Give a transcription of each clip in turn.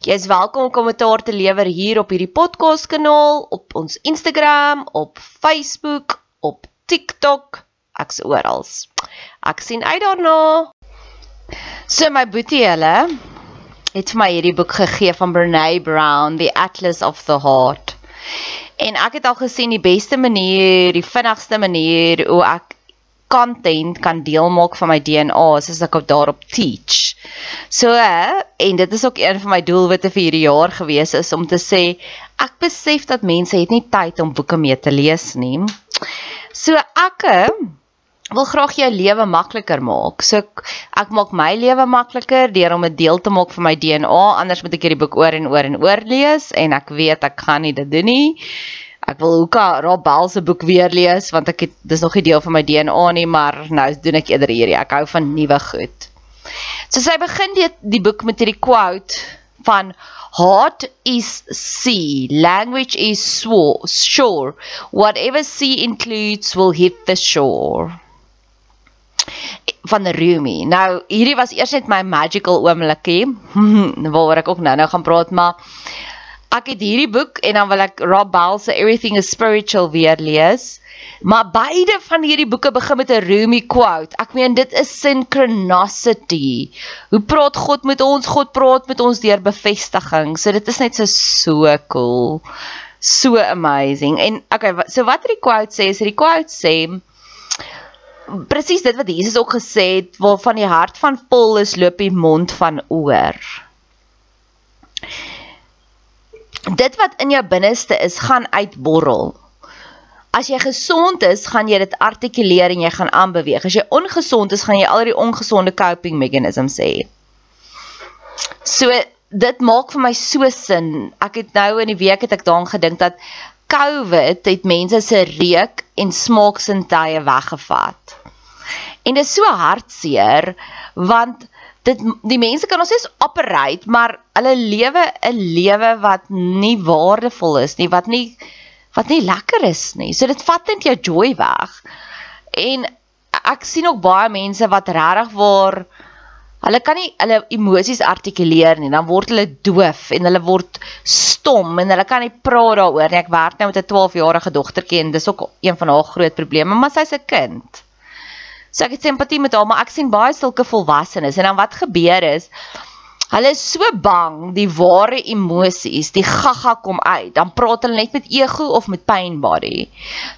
Jy is welkom om kommentaar te lewer hier op hierdie podcast kanaal, op ons Instagram, op Facebook, op TikTok, ek's oral. Ek sien uit daarna. So my boetie hulle het vir my hierdie boek gegee van Brené Brown, The Atlas of the Heart. En ek het al gesien die beste manier, die vinnigste manier hoe ek content kan deel maak van my DNA soos ek op daarop teach. So en dit is ook een van my doelwitte vir hierdie jaar gewees is om te sê ek besef dat mense het nie tyd om boeke mee te lees nie. So ek wil graag jou lewe makliker maak. So ek, ek maak my lewe makliker deur om 'n deel te maak van my DNA, anders moet ek hierdie boek oor en oor en oor lees en ek weet ek gaan nie dit doen nie. Ek wil Hoeka Rob Bell se boek weer lees want ek het dis nog 'n deel van my DNA nie, maar nou doen ek eerder hierdie. Ek hou van nuwe goed. So sy begin die, die boek met hierdie quote van Heart is sea, language is shore. Whatever sea includes will hit the shore. Van Rumi. Nou, hierdie was eers net my magical oomblikie waaroor ek ook nou-nou gaan praat, maar ek het hierdie boek en dan wil ek Rob Bell se Everything is Spiritual weer lees. Maar beide van hierdie boeke begin met 'n Rumi quote. Ek meen dit is synchronicity. Hoe praat God met ons? God praat met ons deur bevestiging. So dit is net so so cool. So amazing. En okay, so wat hierdie quote sê is hierdie quote sê presies dit wat Jesus ook gesê het, waarvan die hart van vol is, loop die mond van oor dit wat in jou binneste is, gaan uitborrel. As jy gesond is, gaan jy dit artikuleer en jy gaan aanbeweeg. As jy ongesond is, gaan jy al die ongesonde coping mechanisms hê. So dit maak vir my so sin. Ek het nou in die week het ek daaraan gedink dat COVID het mense se reuk en smaaksintuie weggevat. En dit is so hartseer want dit die mense kan ons sê operate, maar hulle lewe 'n lewe wat nie waardevol is nie, wat nie wat nie lekker is nie. So dit vat net jou joy weg. En ek sien ook baie mense wat regtig waar hulle kan nie hulle emosies artikuleer nie. Dan word hulle doof en hulle word stom en hulle kan nie praat daaroor nie. Ek werk nou met 'n 12-jarige dogtertjie en dis ook een van haar groot probleme, maar sy's 'n kind. So ek het simpatie met haar, maar ek sien baie sulke volwassenes en dan wat gebeur is Hulle is so bang die ware emosies, die gaga kom uit. Dan praat hulle net met ego of met pain body.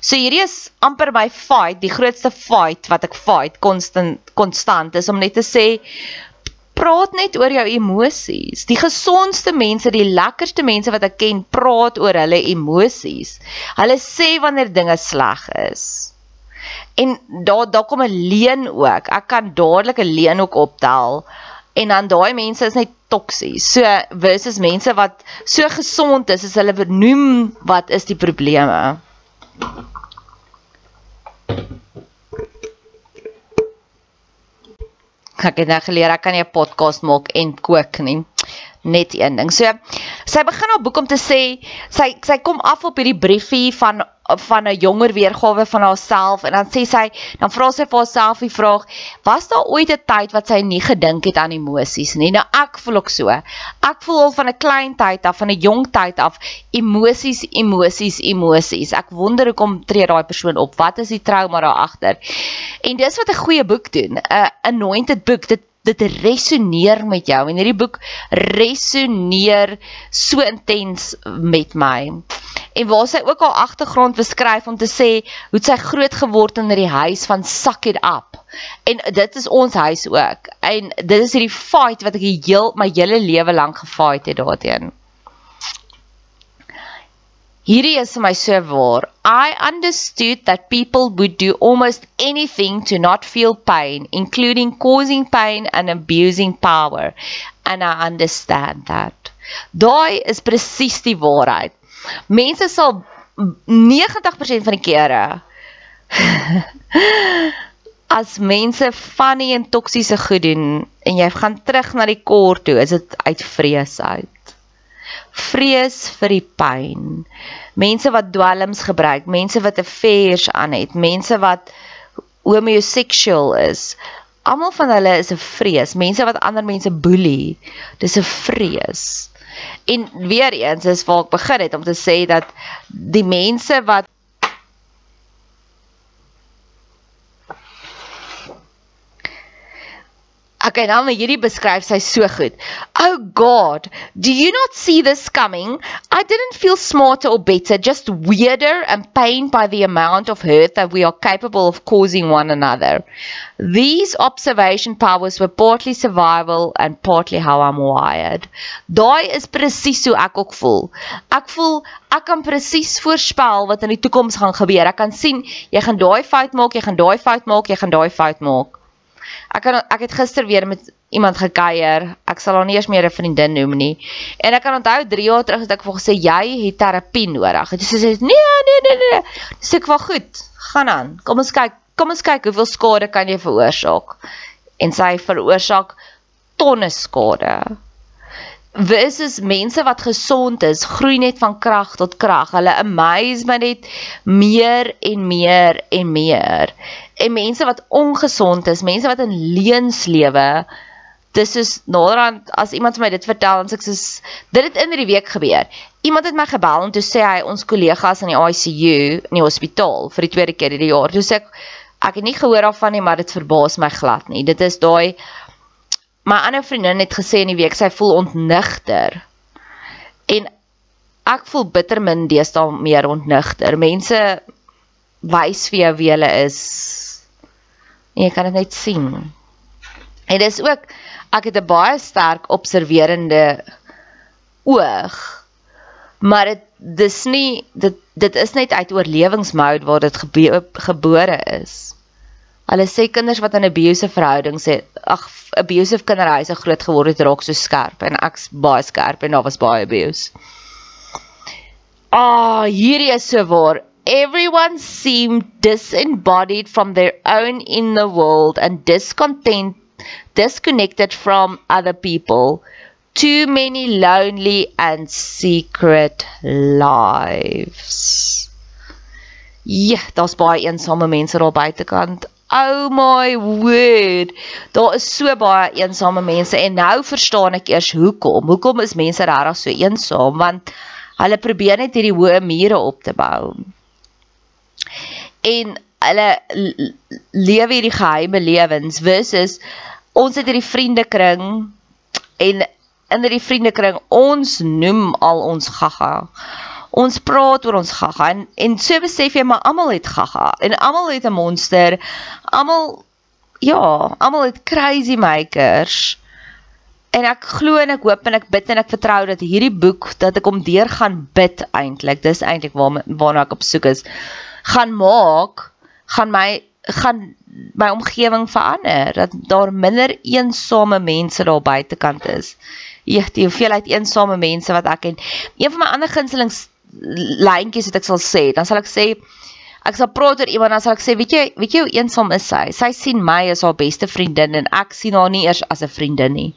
So hierdie is amper my fight, die grootste fight wat ek fight konstant konstant is om net te sê praat net oor jou emosies. Die gesondste mense, die lekkerste mense wat ek ken, praat oor hulle emosies. Hulle sê wanneer dinge sleg is. En daar daar kom 'n leuen ook. Ek kan dadelik 'n leuen ook optel en dan daai mense is net toksies. So versus mense wat so gesond is, is hulle benoem wat is die probleme. Ek het nou geleer ek kan nie 'n podcast maak en kook nie. Net een ding. So sy begin haar boek om te sê sy sy kom af op hierdie briefie van van 'n jonger weergawe van haarself. En dan sê sy dan vra sy vir haarself die vraag was daar ooit 'n tyd wat sy nie gedink het aan emosies nie? Nou ek voel ook so. Ek voel al van 'n klein tyd af van 'n jong tyd af emosies emosies emosies ek wonder hoekom tree daai persoon op? Wat is die trauma daar agter en dis wat 'n goeie boek doen. 'n anointed boek dit dit resoneer met jou. En hierdie boek resoneer so intens met my en waar sy ook al agtergrond beskryf om te sê hoe sy groot geword in die huis van suck it up. En dit is ons huis ook. En dit is hierdie fight wat ek heel my hele lewe lank gefight het daarteen. Hierdie is my so waar. I understood that people would do almost anything to not feel pain, including causing pain and abusing power. And I understand that. Daai is presies die waarheid. Mense sal 90% van die kere as mense funny en toksiese goed doen en jy gaan terug na die kor toe, is dit uit vrees uit. Vrees vir die pyn. Mense wat dwelms gebruik, mense wat affairs aan het, mense wat homoseksueel is. Almal van hulle is 'n vrees. Mense wat ander mense boelie, dis 'n vrees. En weer eens is waar ek begin het om te sê dat die mense wat Okay, nou maar hierdie beskryf sy so goed. Oh God, do you not see this coming? I didn't feel smarter or better, just weirder and pained by the amount of hurt that we are capable of causing one another. These observation powers were partly survival and partly how I'm wired. Daai is presies hoe ek ook voel. Ek voel ek kan presies voorspel wat in die toekoms gaan gebeur. Ek kan sien jy gaan daai fout maak, jy gaan daai fout maak, jy gaan daai fout maak. Ek kan ek het gister weer met iemand gekuier. Ek sal haar nie eens meer 'n vriendin noem nie. En ek kan onthou 3 jaar terug het ek vir gesê jy het terapie nodig. En sy sê nee, nee, nee, nee. Dis ek wel goed. Gaan aan. Kom ons kyk. Kom ons kyk hoeveel skade kan jy veroorsaak. En sy veroorsaak tonne skade. Versus mense wat gesond is, groei net van krag tot krag. Hulle amaze my net meer en meer en meer en mense wat ongesond is, mense wat in leuns lewe. Dis is naderhand as iemand vir my dit vertel en ek sê dit het in die week gebeur. Iemand het my gebel en toe sê hy ons kollegas in die ICU in die hospitaal vir die tweede keer hierdie jaar. Toe sê ek ek het nie gehoor daarvan nie, maar dit verbaas my glad nie. Dit is daai my ander vriendin het gesê in die week sy voel ontnigter. En ek voel bitter min deesdae meer ontnigter. Mense wys vir jou wie hulle is. En jy kan dit net sien. En dis ook ek het 'n baie sterk observerende oog. Maar dit dis nie dit dit is net uit oorlewingsmode waar dit gebe, gebore is. Hulle sê kinders wat in 'n abusive verhouding sê, ag abusive kinderhuise groot geword het raak so skerp en ek's baie skerp en daar was baie abuse. Ah, hierdie is so waar. Everyone seemed disembodied from their own inner world and discontent, disconnected from other people. Too many lonely and secret lives. Ja, daar's baie eensame mense daar buitekant. Oh my word. Daar is so baie eensame mense en nou verstaan ek eers hoekom. Hoekom is mense regtig so eensaam? Want hulle probeer net hierdie hoë mure op te bou en hulle lewe hierdie geheime lewens versus ons het hierdie vriendekring en in die vriendekring ons noem al ons gaga. Ons praat oor ons gaga en en so besef jy maar almal het gaga en almal het 'n monster. Almal ja, almal het crazy makers. En ek glo en ek hoop en ek bid en ek vertrou dat hierdie boek dat ek hom deur gaan bid eintlik. Dis eintlik waar waarna ek op soek is. Gaan maak gaan my gaan my omgewing verander dat daar minder eensame mense daar buitekant is. Ja, die hoeveelheid eensame mense wat ek en een van my ander gunsteling lyntjies wat ek sal sê, dan sal ek sê ek sal praat oor iemand dan sal ek sê, weet jy, weet jy hoe eensaam is sy? Sy sien my as haar beste vriendin en ek sien haar nie eers as 'n vriendin nie.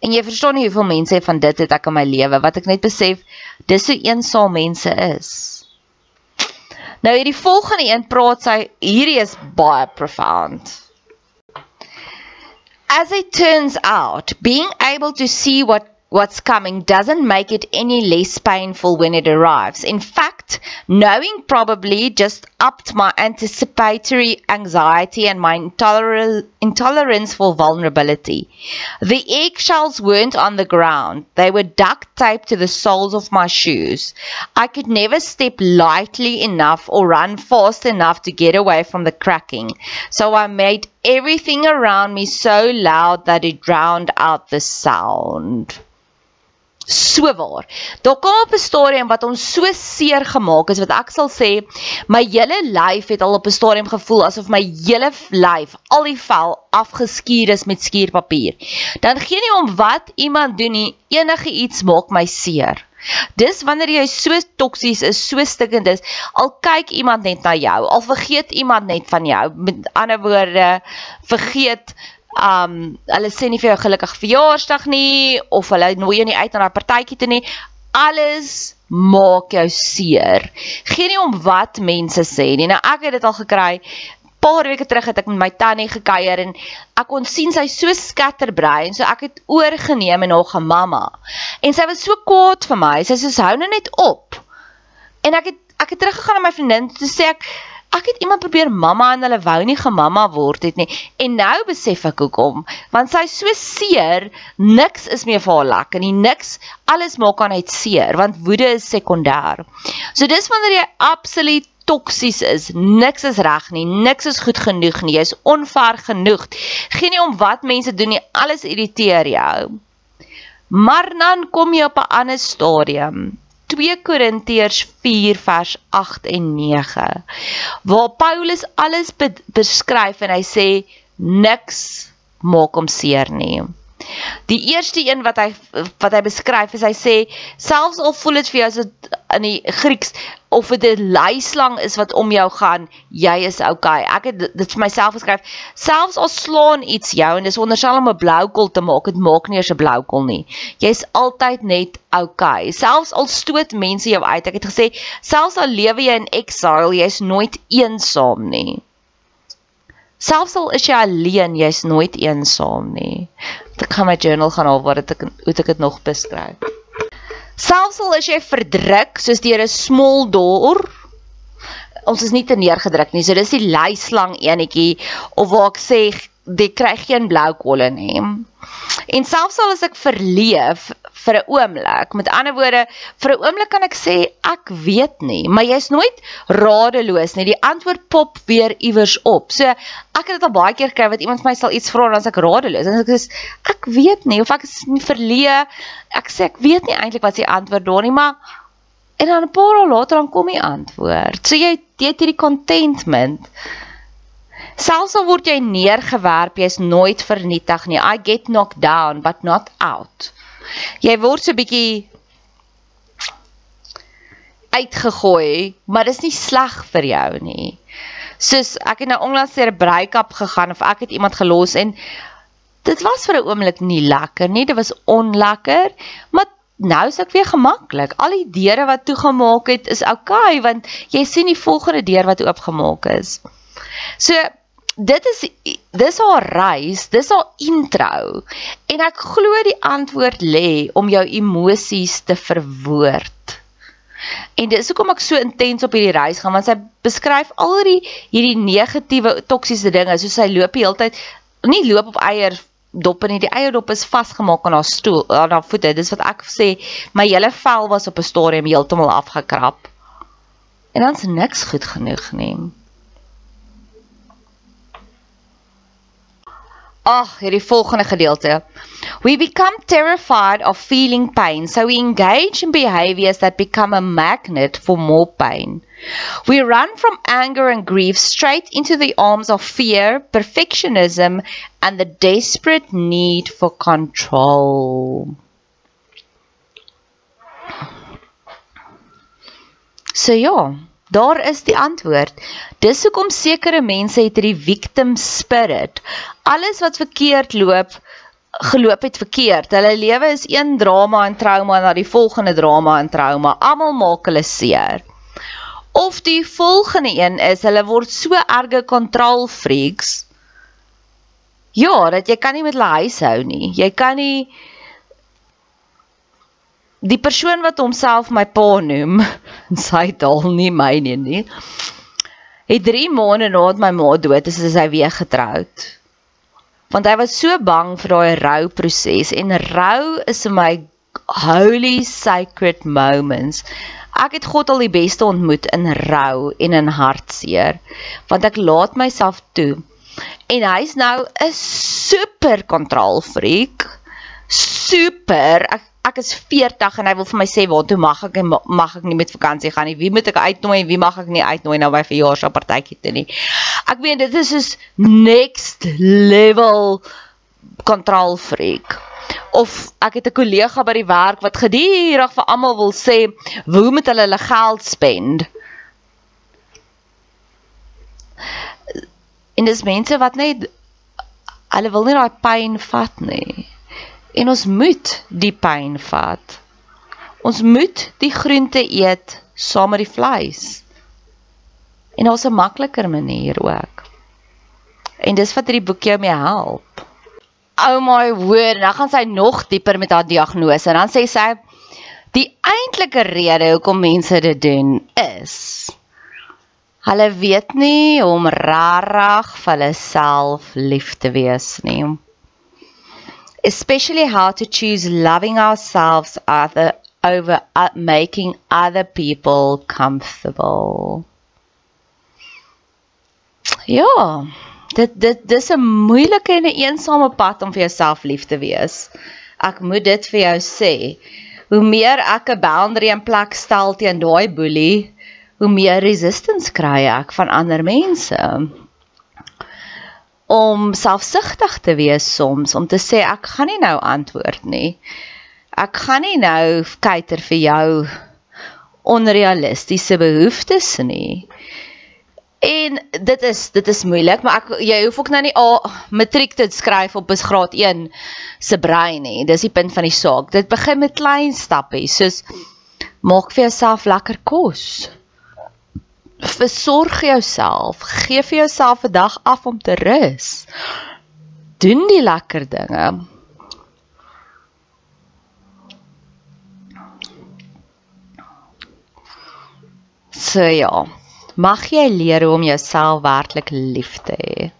En jy verstaan nie hoeveel mense van dit het ek in my lewe wat ek net besef dis hoe eensaam mense is. Nou hierdie volgende een praat sy hierdie is baie profound. As it turns out, being able to see what what's coming doesn't make it any less painful when it arrives. In fact, knowing probably just upped my anticipatory anxiety and my intolerance for vulnerability. The eggshells weren't on the ground. They were duct taped to the soles of my shoes. I could never step lightly enough or run fast enough to get away from the cracking. So I made everything around me so loud that it drowned out the sound. So waar. Daar kom 'n stadium wat ons so seer gemaak is wat ek sal sê my hele lyf het al op 'n stadium gevoel asof my hele lyf, al die vel afgeskuur is met skuurpapier. Dan gee nie om wat iemand doen nie, enige iets maak my seer. Dis wanneer jy so toksies is, so stikkend is, al kyk iemand net na jou, al vergeet iemand net van jou. Met ander woorde, vergeet um hulle sê nie vir jou gelukkig verjaarsdag nie of hulle nooi jou nie uit na 'n partytjie toe nie. Alles maak jou seer. Geen nie om wat mense sê nie. Nou ek het dit al gekry. Paar weke terug het ek met my tannie gekuier en ek kon sien sy so scatterbrain, so ek het oorgeneem en haar gemamma. En sy was so kwaad vir my. Sy sê hou nou net op. En ek het ek het teruggegaan na my vriendin toe sê ek ek het iemand probeer mamma en hulle wou nie gemamma word het nie. En nou besef ek hoekom, want sy so seer, niks is meer vir haar lekker nie. Niks, alles maak haar net seer, want woede is sekondêr. So dis wanneer jy absoluut toksies is. Niks is reg nie. Niks is goed genoeg nie. Jy's onver genoeg. Geen nie om wat mense doen nie. Alles irriteer jou. Maar dan kom jy op 'n ander stadium. 2 Korintiërs 4 vers 8 en 9 waar Paulus alles be beskryf en hy sê niks maak hom seer nie. Die eerste een wat hy wat hy beskryf is hy sê selfs al voel dit vir jou as dit in die Grieks of dit 'n leislang is wat om jou gaan, jy is okay. Ek het dit vir myself geskryf. Selfs al slaan iets jou en dis onderstel om 'n blou kol te maak, dit maak nie eers 'n blou kol nie. Jy's altyd net okay. Selfs al stoot mense jou uit. Ek het gesê selfs al lewe jy in exile, jy's nooit eensaam nie. Selfs al is jy alleen, jy's nooit eensaam nie. Ek gaan my journal gaan haal waar dit ek hoe ek dit nog beskryf. Selfs al is jy verdruk soos deur 'n small door, ons is nie te neergedruk nie. So dis die leislang enetjie of waar ek sê jy kry geen blou kolle nie. En selfs al as ek verleef vir 'n oomblik, met ander woorde, vir 'n oomblik kan ek sê ek weet nie, maar jy's nooit radeloos nie. Die antwoord pop weer iewers op. So ek het dit al baie keer gekry wat iemand vir my sal iets vra en dan ek radeloos en ek sê ek weet nie of ek is verleë. Ek sê ek weet nie eintlik wat se antwoord daar nie, maar en dan 'n paar dae later dan kom die antwoord. So jy jy het hierdie contentment. Selfs al word jy neergewerp, jy's nooit vernietig nie. I get knocked down but not out. Jy word so bietjie uitgegooi, maar dis nie sleg vir jou nie. Soos ek het nou onlangs deur 'n break-up gegaan of ek het iemand gelos en dit was vir 'n oomblik nie lekker nie. Dit was onlekker, maar nou is ek weer gemaklik. Al die deure wat toegemaak het is oukei okay, want jy sien die volgende deur wat oopgemaak is. So dit is dis haar reis, dis haar intro. En ek glo die antwoord lê om jou emosies te verwoord. En dis hoekom ek so intens op hierdie reis gaan want sy beskryf al die hierdie negatiewe toksiese dinge soos sy loop die hele tyd nie loop op eier dop nie. Die eie dop is vasgemaak aan haar stoel, aan haar voete. Dis wat ek sê, my hele vel was op 'n stadium heeltemal afgekrap. En dan's niks goed genoeg nie. Ag, hierdie volgende gedeelte. We become terrified of feeling pain, so we engage in behaviors that become a magnet for more pain. We run from anger and grief straight into the arms of fear, perfectionism, and the desperate need for control. So ja, daar is die antwoord. Dis hoekom sekere mense het hierdie victim spirit. Alles wat verkeerd loop, geloop het verkeerd. Hulle lewe is een drama en trauma na die volgende drama en trauma. Almal maak hulle seer. Of die volgende een is hulle word so erge control freaks. Ja, dat jy kan nie met hulle huis hou nie. Jy kan nie die persoon wat homself my pa noem, sy dal nie myne nie. Het 3 maande nadat my ma dood is, is hy weer getroud. Want hy was so bang vir daai rouproses en rou is vir my holy sacred moments. Ek het God al die beste ontmoet in rou en in hartseer, want ek laat myself toe. En hy's nou 'n super control freak. Super. Ek ek is 40 en hy wil vir my sê waartoe mag ek en mag ek nie met vakansie gaan nie. Wie moet ek uitnooi en wie mag ek nie uitnooi nou by verjaarsdagpartytjie toe nie. Ek weet dit is soos next level control freak. Of ek het 'n kollega by die werk wat gedurig vir almal wil sê hoe moet hulle hulle geld spend. En dis mense wat net hulle wil nie daai pyn vat nie en ons moet die pyn vat. Ons moet die groente eet saam met die vleis. En daar's 'n makliker manier ook. En dis wat hierdie boek jou mee help. Oh my word, dan gaan sy nog dieper met haar diagnose en dan sê sy die eintlike rede hoekom mense dit doen is hulle weet nie om rarig vir hulle self lief te wees nie especially how to choose loving ourselves other over uh, making other people comfortable. Ja, dit dit dis 'n moeilike en 'n eensame pad om vir jouself lief te wees. Ek moet dit vir jou sê. Hoe meer ek 'n boundary in plek stel teen daai boelie, hoe meer resistance kry ek van ander mense om selfsugtig te wees soms om te sê ek gaan nie nou antwoord nie. Ek gaan nie nou kyker vir jou onrealistiese behoeftes nie. En dit is dit is moeilik, maar ek jy hoef ook nou nie al matriek te skryf op 'n graad 1 se brein nie. Dis die punt van die saak. Dit begin met klein stappe, soos maak vir jouself lekker kos versorg jouself, gee vir jouself 'n dag af om te rus. Doen die lekker dinge. So ja, mag jy leer hoe om jouself werklik lief te hê.